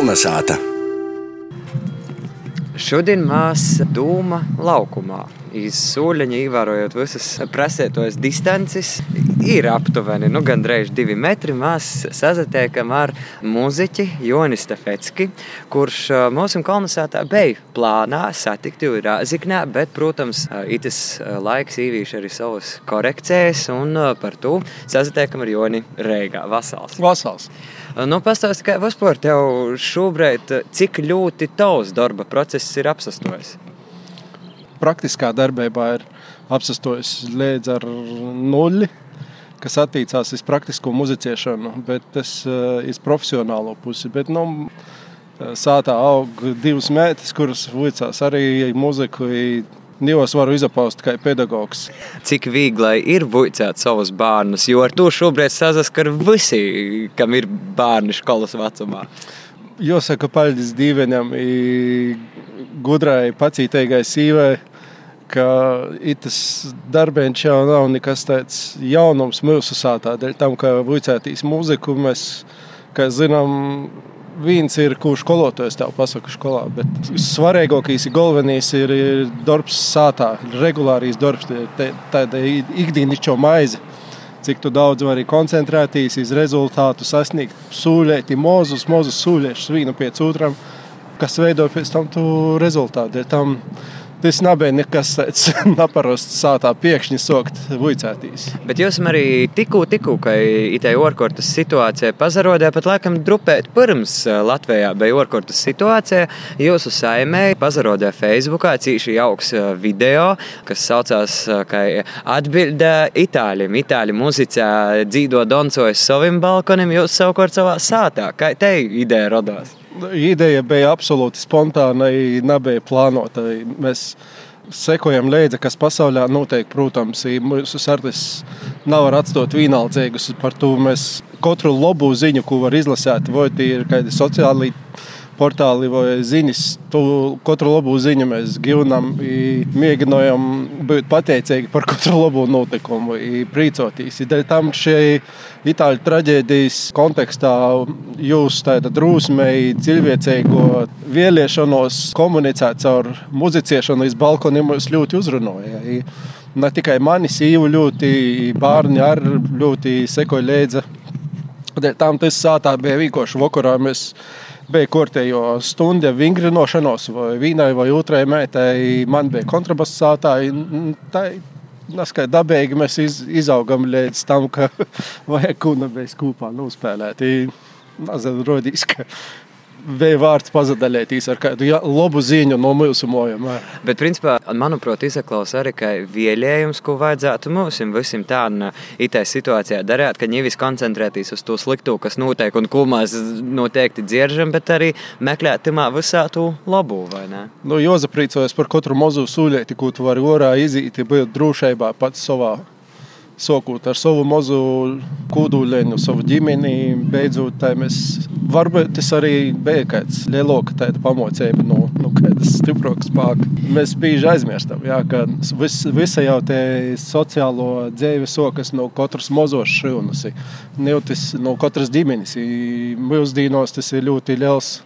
Kolnesāta. Šodien mēs dūma laukumā. Iz sūļaņa ievērojot visas prasētos distances, ir aptuveni nu, gandrīz divi metri. Mēs sazatiekam ar mūziķi Joni Stefetski, kurš mūsu kolonizētā bija plānā satikt jau Rāziknē, bet, protams, itis laiks īvīš arī savas korekcijas, un par to sazatiekam ar Joni Reigā. Vasals. Vasals. Nu, Pastāstiet, kā vispār tev šobrīd, cik ļoti tavs darba process ir apsastojis? Praktiskā darbībā ir apsastojis līdz ar nulli, kas attiecās uz praktisko muzicēšanu, bet tas ir uh, profesionālo pusi. Bet, nu, Sātā aug divas meitas, kuras vicās arī muziku. Divos varu izapaust kā pedagogs. Cik viegli ir buļcēt savus bērnus, jo ar to šobrīd sazaskar visi, kam ir bērni skolas vecumā. Jāsaka, paldies Dievam, gudrai, pacītīgai sīvai, ka tas darbs jau nav nekas tāds jaunums mūsu sātā. Dēļ tam, ka vuicētīs mūziku, mēs, kā zinām, viens ir, kurš skolotājs tev pasaka skolā, bet svarīgākais ir galvenais ir, ir darbs sātā, regulārīs darbs, tāda ikdienišķo maize. Cik tu daudz vari koncentrēties uz rezultātu, sasniegt sūļēti, mozus, mozus sūļiešus vienu pēc otram, kas veido pēc tam tu rezultātu. Tam, Tas nebija nekas tāds neparasts sātā pēkšņi sokt vuicētīs. Bet jūs arī tikko, tikko, ka itē orkortas situācija pazarodē, pat laikam drupēt pirms Latvijā bija orkortas situācija, jūsu saimē pazarodē Facebookā cīši jauks video, kas saucās, ka atbildē Itāļiem. Itāļi muzicā dzīvo doncojas savim balkonim, jūs savukārt savā sātā. Kā te ideja radās? Ideja bija absolūti spontāna, nebija plānota. Mēs sekojam līdzi, kas pasaulē notiek. Protams, mūsu sardas nevar atstāt vienaldzīgus. Par to mēs katru labu ziņu, ko var izlasīt, vai tie ir kādi sociāli portāli vai ziņas. Tu katru labu ziņu mēs gūstam, mēģinām būt pateicīgi par katru labu notikumu, priecāties. Dēļ tam šī itāļu traģēdijas kontekstā jūs tāda drūsmei, cilvēcīgo vēlēšanos komunicēt caur muzicēšanu iz balkoniem mums ļoti uzrunāja. Ne tikai mani sīvu ļoti, bērni arī ļoti sekoja līdzi. Tam tas sātā bija vienkārši vakarā. Mēs bija kortējo stundu vingrinošanos, vai vienai vai otrai meitai. Man bija kontrabass sātāji. Naskai dabīgi mēs iz, izaugam līdz tam, ka vajag kuna mēs kopā nospēlēt. Mazliet rodīs, ka bija vārds pazudēties ar kādu ja, labu ziņu no mūsu mojām. Bet, principā, manuprāt, izklausās arī kā vēlējums, ko vajadzētu mums visiem tādā itā situācijā darīt, ka nevis koncentrēties uz to slikto, kas notiek un ko mēs noteikti dzieržam, bet arī meklēt tamā visā to ne? Nu, Jozaprīcojas par katru mazu sūļēti, ko tu vari orā izīt, būt drošībā pats savā sākot ar savu mazu kūduļiņu, savu ģimeni. Beidzot, mēs, varbūt tas arī bija kāds lielāks pamācība no, no kādas stiprākas spēka. Mēs bieži aizmirstam, jā, ka vis, visa jau tā sociālo dzīve sokas no katras mazos šūnas, no katras ģimenes. Mūsdienos tas ir ļoti liels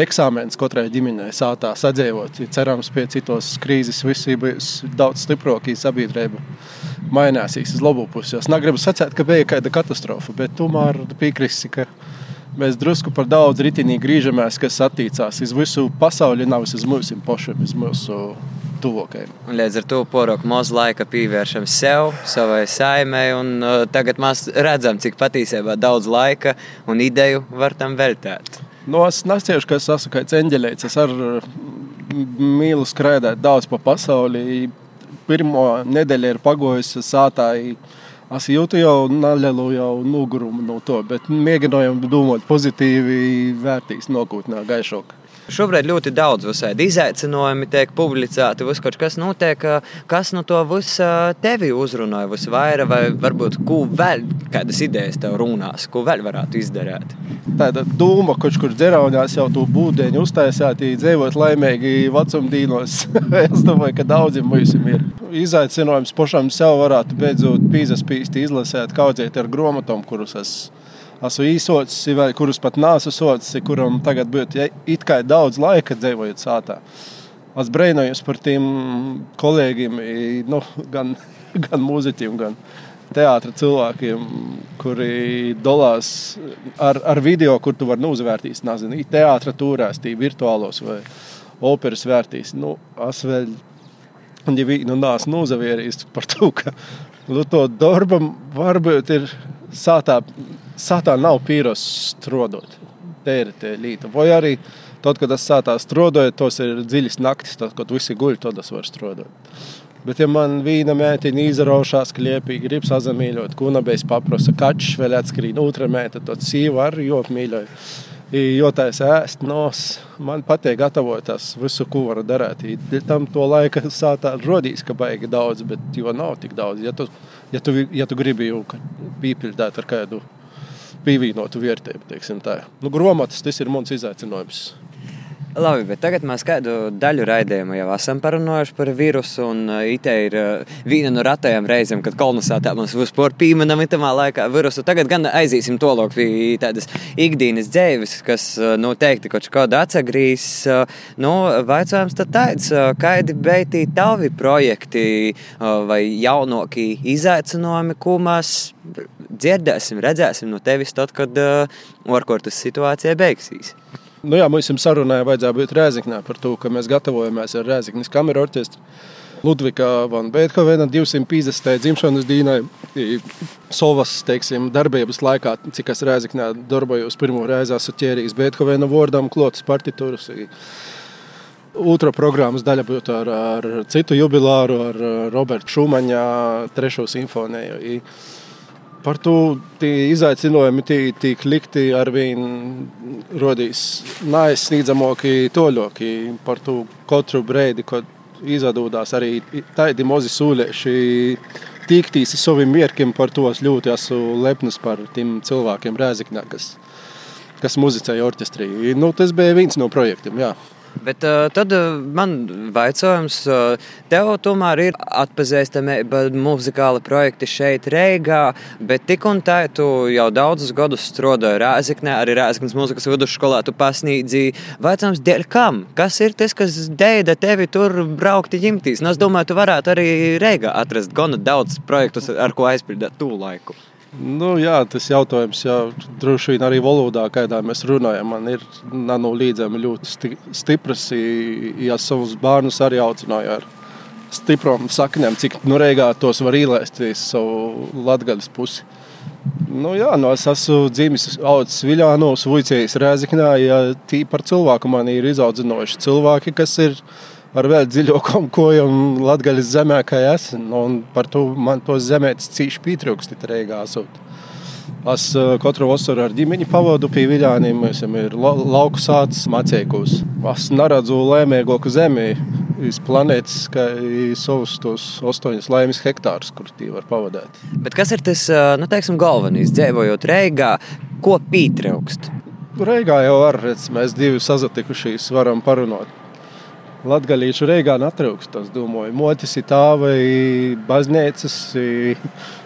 eksāmenis katrai ģimenei sātā sadzīvot. Cerams, pie citos krīzes viss būs daudz stiprāka sabiedrība. Mainīsies uz labu pusi. Es negribu sacīt, ka bija kāda katastrofa, bet tomēr piekrīsti, ka mēs drusku par daudz ritinī griežamies, kas attīstās uz visu pasauli, nevis uz mūsu pašiem, uz mūsu tuvākajiem. Līdz ar to poroku maz laika pievēršam sev, savai saimē, un uh, tagad mēs redzam, cik patiesībā daudz laika un ideju var tam veltīt. No nu, es nesiešu, ka es esmu kā eņģeļs. Es arī mīlu skraidīt daudz pa pasauli. Pirmā nedēļa ir pagojusi sātā. Es jūtu jau nelielu jau nogurumu no to, bet mēģinājām domāt pozitīvi, vērtīs nākotnē gaišāk. Šobrīd ļoti daudz visādi izaicinājumi tiek publicēti, viss kaut kas notiek. Kas no to visu tevi uzrunāja visvairāk, vai varbūt ko vēl, kādas idejas tev runās, ko vēl varētu izdarīt? Tāda doma, kurš kur dzeraunās jau to būdeņu uztaisīt, dzīvot laimīgi vecumdīnos. es domāju, ka daudziem mums ir. Izaicinājums pašam sev varētu beidzot pīzaspīsti izlasēt, kaudzēt ar grāmatām, kurus esmu esmu īsots, vai kurus pat nāsu sots, kuram tagad būtu it kā daudz laika dzīvojot sātā. Es brīnojos par tiem kolēģiem, nu, gan, gan mūziķiem, gan teātris cilvēkiem, kuri dalās ar, ar video, kur tu vari nu, uzvērtīs, nezinu, teātris turēs, tī virtuālos vai operas vērtīs. Nu, es vēl, ja vienu nāsu nozavierījis par to, ka nu, to darbam varbūt ir sātā, sātā nav pīros strodot. Te ir tie līta. Vai arī tad, kad es sātā strodoju, tos ir dziļas naktis, tad, kad visi guļ, tad es varu strodot. Bet, ja man viena mētīte izraušās kliepī, grib sazamīļot, kunabējs paprasa, kačs vēl atskrīt, otra mēta, tad sīva arī ļoti mīļoja. Jo tā es ēstu, nos, man patīk gatavot tas visu, ko varu darīt. Tam to laika sātā rodīs, ka baigi daudz, bet jo nav tik daudz. Ja tu, ja tu, ja tu gribi jau pīpildēt ar kādu pievienotu vērtību. Nu, gromatas, tas ir mans izaicinājums. Labi, bet tagad mēs kādu daļu raidījumu jau esam parunājuši par vīrusu. Itē ir viena no ratajām reizēm, kad kolonizētā mums vispār pieminam itamā laikā virusu. Tagad gan aizīsim to lok pie tādas ikdienas dzēvis, kas noteikti kaut kādā atsagrīs. Nu, vaicājums tad tāds, kādi beigti tavi projekti vai jaunākie izaicinājumi, ko mēs dzirdēsim, redzēsim no tevis tad, kad orkortas situācija beigsies. Nu, jā, mums sarunā vajadzēja būt Rēzaknē par to, ka mēs gatavojamies ar Rēzaknes kameru orķestru. Ludvika van Beethovena 250. dzimšanas dienai, savas teiksim, darbības laikā, cik es Rēzaknē darbojos pirmo reizi, esmu ķērījis Beethovena vārdam klotas partitūras. Otra programmas daļa būtu ar, ar citu jubilāru, ar Robertu Šumaņa trešo simfoniju par to izaicinājumi tiek likti ar vien rodīs neaizsniedzamāki toļoki par to katru brīdi, kad izdodas arī tādi mazi sūlēši tiktīs saviem mierkiem par to. Es ļoti esmu lepns par tiem cilvēkiem Rēziknē, kas, kas muzicēja orķestrī. Nu, tas bija viens no projektiem. Jā. Bet uh, tad uh, man jautājums, uh, tev tomēr ir atpazīstamība muzikāla projekti šeit, Reigā, bet tik un tā, tu jau daudzus gadus strādāji Rēzeknē, arī Rēzeknes muzikas vidusskolā, tu pasniedzīji. Jautājums, dēļ kam? Kas ir tas, kas deida tevi tur braukt ģimtīs? Nu, es domāju, tu varētu arī Reigā atrast gana daudz projektus, ar ko aizpildīt tū laiku. Nu, jā, tas jautājums jau droši vien arī valodā, kādā mēs runājam, man ir nanolīdzami ļoti sti stipras. Ja savus bērnus arī audzināju ar stiprām saknēm, cik nu reigā tos var ielaist uz savu latgaļas pusi. Nu, jā, nu es esmu dzimis audzis Viļānos, Vujcijas Rēziknā, ja tī par cilvēku man ir izaudzinoši cilvēki, kas ir ielikumi ar vēl dziļākām kojām Latvijas zemē, kā es. Nu, par to man tos zemētas cīši pietrūkst, reigā esot. Es uh, katru vasaru ar ģimeni pavadu pie viļāniem. Mēs esam la lauku sācis macēkos. Es neredzu laimīgāku zemi iz planētas, kā savus tos astoņus laimes hektārus, kur tie var pavadīt. Bet kas ir tas uh, nu, teiksim, galvenais, dzīvojot Reigā, ko pietrūkst? Reigā jau var, redz, mēs divi sazatikušies, varam parunāt Latvijas reigā netrūkst. Es domāju, motis ir tā vai baznīcas.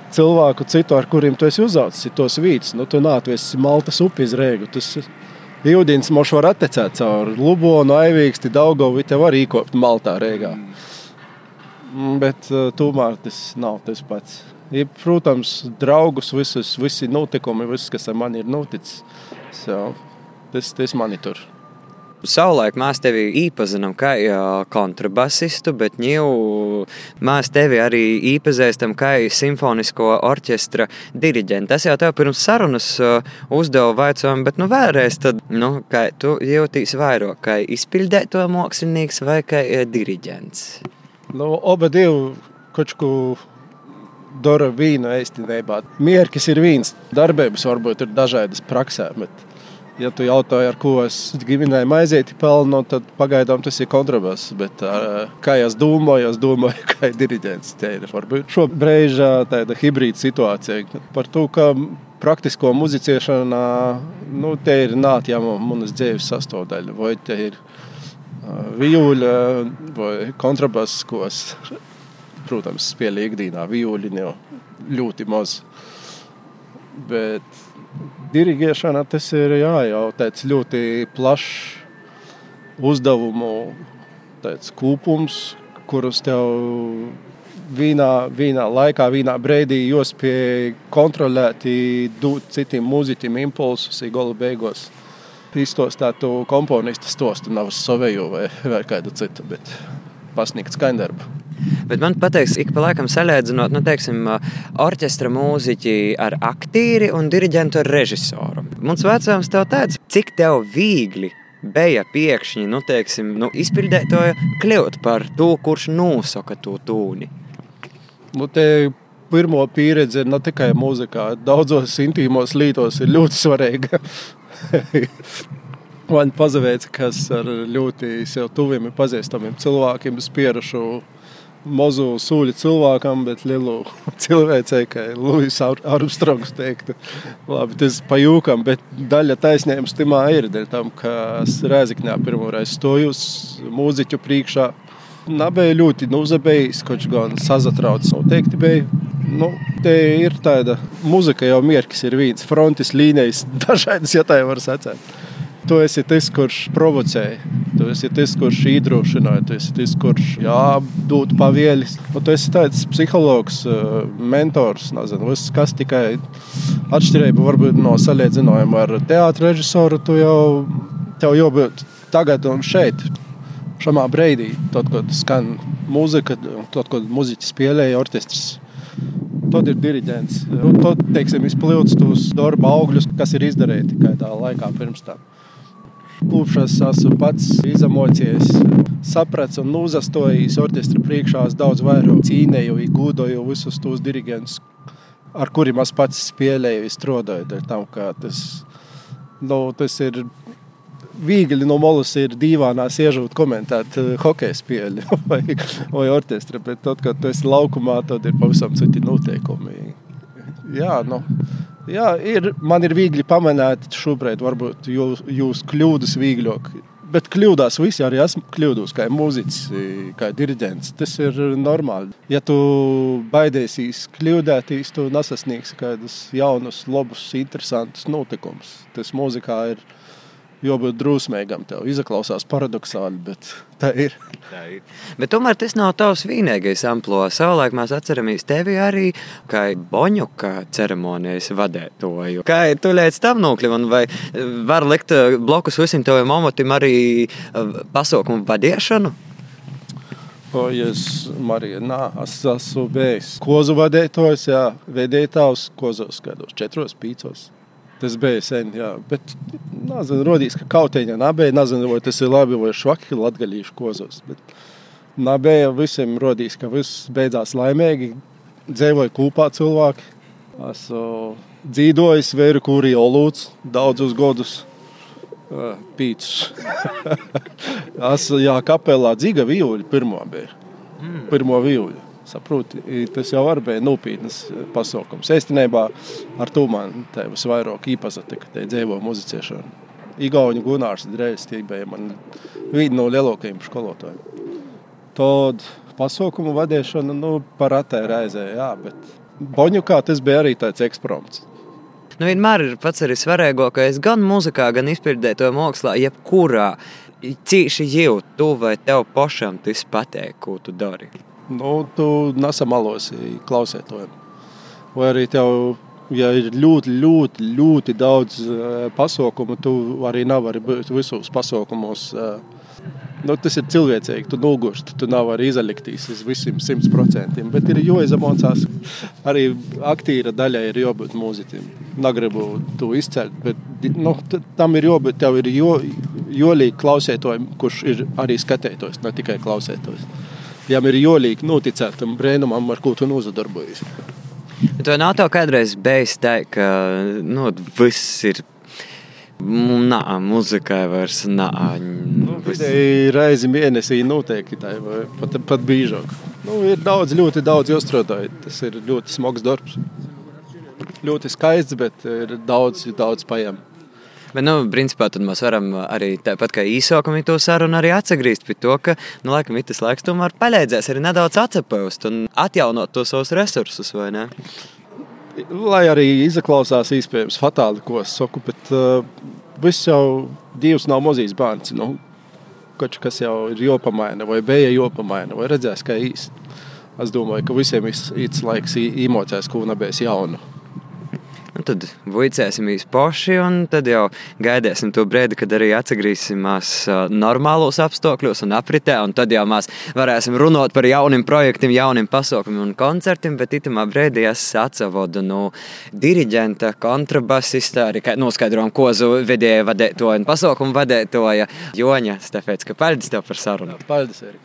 Cilvēku citu, ar kuriem tu esi uzaugusi, tos vītus. Nu, tu nāc, tu esi Maltas upes reigu. Tas Jūdīns moš var attecēt caur Lubonu, Aivīksti, Daugovi, te var īkopt Maltā reigā. Mm, bet uh, tomēr tas nav tas pats. Ir, protams, draugus, visus, visi notikumi, viss, kas ar mani ir noticis. So, tas, tas mani tur. Savulaik mēs tevi iepazinām kā kontrabasistu, bet ņēmu mēs tevi arī iepazīstam kā simfonisko orķestra diriģentu. Tas jau tev pirms sarunas uzdeva vaicojumu, bet nu vēlreiz, tad, nu, kā tu jūties vairāk, kā izpildēto mākslinieks vai kā diriģents? Nu, oba divi kaut ko dara vīnu īstenībā. Mierkis ir viens, darbības varbūt ir dažādas praksē, bet Ja tu jautāji, ar ko es ģimenei maizīti pelnu, tad pagaidām tas ir kontrabass. Bet, kā es domāju, es domāju, ka diriģents te ir varbūt šo brīža tāda hibrīda situācija. Par to, ka praktisko muzicēšanā nu, te ir nātjama manas dzīves sastāvdaļa. Vai te ir vijūļa vai kontrabass, ko es, protams, spēlēju ikdienā. Vijūļi jau ļoti maz. Bet Dirigēšana tas ir jā, jau tāds ļoti plašs uzdevumu tāds kūpums, kurus tev vienā, vienā laikā, vienā brīdī jāspēj kontrolēt, dot citiem mūziķiem impulsus, gala beigās. Izstostāt to komponistu stostu, nav savēju vai, vai kādu citu, bet pasniegt skaņdarbu. Bet man pateiks, ik pa laikam salīdzinot, nu, teiksim, orķestra mūziķi ar aktīri un diriģentu ar režisoru. Mums vecāks tev teica, cik tev viegli bija pēkšņi nu, teiksim, nu, izpildētoja kļūt par to, kurš nosaka to tūni. Nu, te pirmo pieredzi ne tikai mūzikā, daudzos intīmos lītos ir ļoti svarīga. Man pazaveica, kas ar ļoti sev tuviem pazīstamiem cilvēkiem spierašu mazu sūļu cilvēkam, bet lielu cilvēcei, kā Lūsis Armstrongs teiktu. Labi, tas pajūkam, bet daļa taisnības timā ir dēļ tam, ka es Rēzikņā pirmoreiz stoju uz mūziķu priekšā Nabēja ļoti uzabējis, kaut gan sazatraucis noteikti bija. Nu, te ir tāda muzika, jau mierkis ir viens, frontes līnijas, dažādas, ja tā var sacēt. Tu esi tas, kurš provocēja, tu esi tas, kurš iedrošināja, tu esi tas, kurš dod pavieļus. Nu, tu esi tāds psihologs, eh, mentors, nezinu, kas tikai atšķirība varbūt no salīdzinājuma ar teātra režisoru. Tu jau, tev jau būt tagad un šeit šajā brīdī, tad, kad skan mūzika, tad, kad muzeķis spēlēja orķestris. Tad ir diriģents. Nu, tad, teiksim, izpildīt tos darba augļus, kas ir izdarīti kādā laikā pirms tam. Kopš es esmu pats izamocijies, sapratu un uzastojis orķestra priekšā, daudz vairāk cīnīju, gūdoju visus tos diriģentus, ar kuriem es pats spēlēju, strādāju. Tam, tas, nu, tas ir viegli no malas ir dīvainās iežūt komentēt uh, hokeja spēļu vai, vai orķestra, bet tad, kad tu esi laukumā, tad ir pavisam citi noteikumi. Jā, nu, jā ir, man ir viegli pamanīt šobrīd, varbūt jūs, jūs kļūdas vieglāk. Bet kļūdās visi, arī esmu kļūdus, kā mūziķis, kā diriģents. Tas ir normāli. Ja tu baidīsies kļūdēties, tu nesasniegsi kādus jaunus, labus, interesantus notikumus. Tas mūzikā ir jābūt drusmīgam. Tev izklausās paradoxāli, bet tā ir. tā ir. Bet tomēr tas nav tavs vienīgais amplots. Savulaik mēs atceramies tevi arī kā Boņuka ceremonijas vadītāju. Kā tu līdz tam nokļuvi? Vai var likt eh, blokus visam taviem omotim arī eh, pasaukumu vadīšanu? O, es, Marija, nā, es esmu bijis kozu vadītājs, jā, vedētājs kozos kādos četros pīcos. Tas bija sen, jā. Bet, nezinu, rodīs, ka kautēņa nabēja. Nezinu, vai tas ir labi vai švaki latgaļīšu kozos. Bet nabēja visiem rodīs, ka viss beidzās laimīgi. Dzīvoja kopā cilvēki. Esmu dzīvojis vēru kūrī olūts daudzus gadus. Pīcis. Esmu jā, kapelā dziga vīuļi pirmo bija. Mm. Pirmo vīuļi. Saproti, tas jau bija nopietns pasākums. Īstenībā ar to man te visvairāk īpatika, te dzīvo muzicēšana. Igauni Gunārs tie bija viena no lielākajiem skolotājiem. Tad pasaukumu vadīšana, nu, par atē reizē, jā, bet Boņukā tas bija arī tāds ekspromts. Nu, vienmēr ir pats arī svarīgākais gan mūzikā, gan izpildēto mākslā, jebkurā cīši jūt, tu vai tev pašam tas patīk, ko tu dari nu, tu nesamalosi klausētājiem. Vai arī tev, ja ir ļoti, ļoti, ļoti daudz uh, pasaukumu, tu arī nevari būt visos pasaukumos. Uh, Nu, tas ir cilvēcīgi. Tu nogursti, tu nevari izaliktīs uz visiem simt procentiem. Bet ir jāizamocās. Arī aktīra daļai ir jābūt mūziķim. Negribu to izcelt, bet nu, tam ir jābūt. Tev ir jo, jolīgi klausētājiem, kurš ir arī skatētājs, ne tikai klausētājs jām ir jolīgi noticēt tam brēnumam, ar ko tu nozadarbojies. Bet vai nav tā kādreiz bijis tā, ka nu, viss ir Nā, muzikai vairs nav. Nu, reizi mēnesī noteikti tā, vai pat, pat biežāk. Nu, ir daudz, ļoti daudz iestrādāju. Tas ir ļoti smags darbs. Ļoti skaists, bet ir daudz, daudz paņemt. Bet, nu, principā, tad mēs varam arī tāpat kā īsākumā to sarunu arī atgriezt pie to, ka, nu, laikam, tas laiks tomēr palīdzēs arī nedaudz atcepēst un atjaunot tos savus resursus, vai ne? lai arī izklausās iespējams fatāli, ko es saku, bet uh, viss jau divs nav mazīs bērns. Nu, kaut kas jau ir jopamaina, vai bija jopamaina, vai redzēs, kā īsti. Es domāju, ka visiem ir laiks īmocēs, ko nebēs jaunu. Tad vicēsimies paši, un tad jau gaidīsim to brīdi, kad arī atgriezīsimies normālos apstākļos un apritē. Un tad jau mēs varēsim runāt par jauniem projektiem, jauniem pasaukumiem un koncertiem. Bet itamā brīdī es atsavodu no diriģenta, kontrabasista, arī noskaidrojam, ko zu vedēja vadētoja un pasaukumu vadētoja Joņa Stefēts. Paldies tev par sarunu! Paldies! Arī.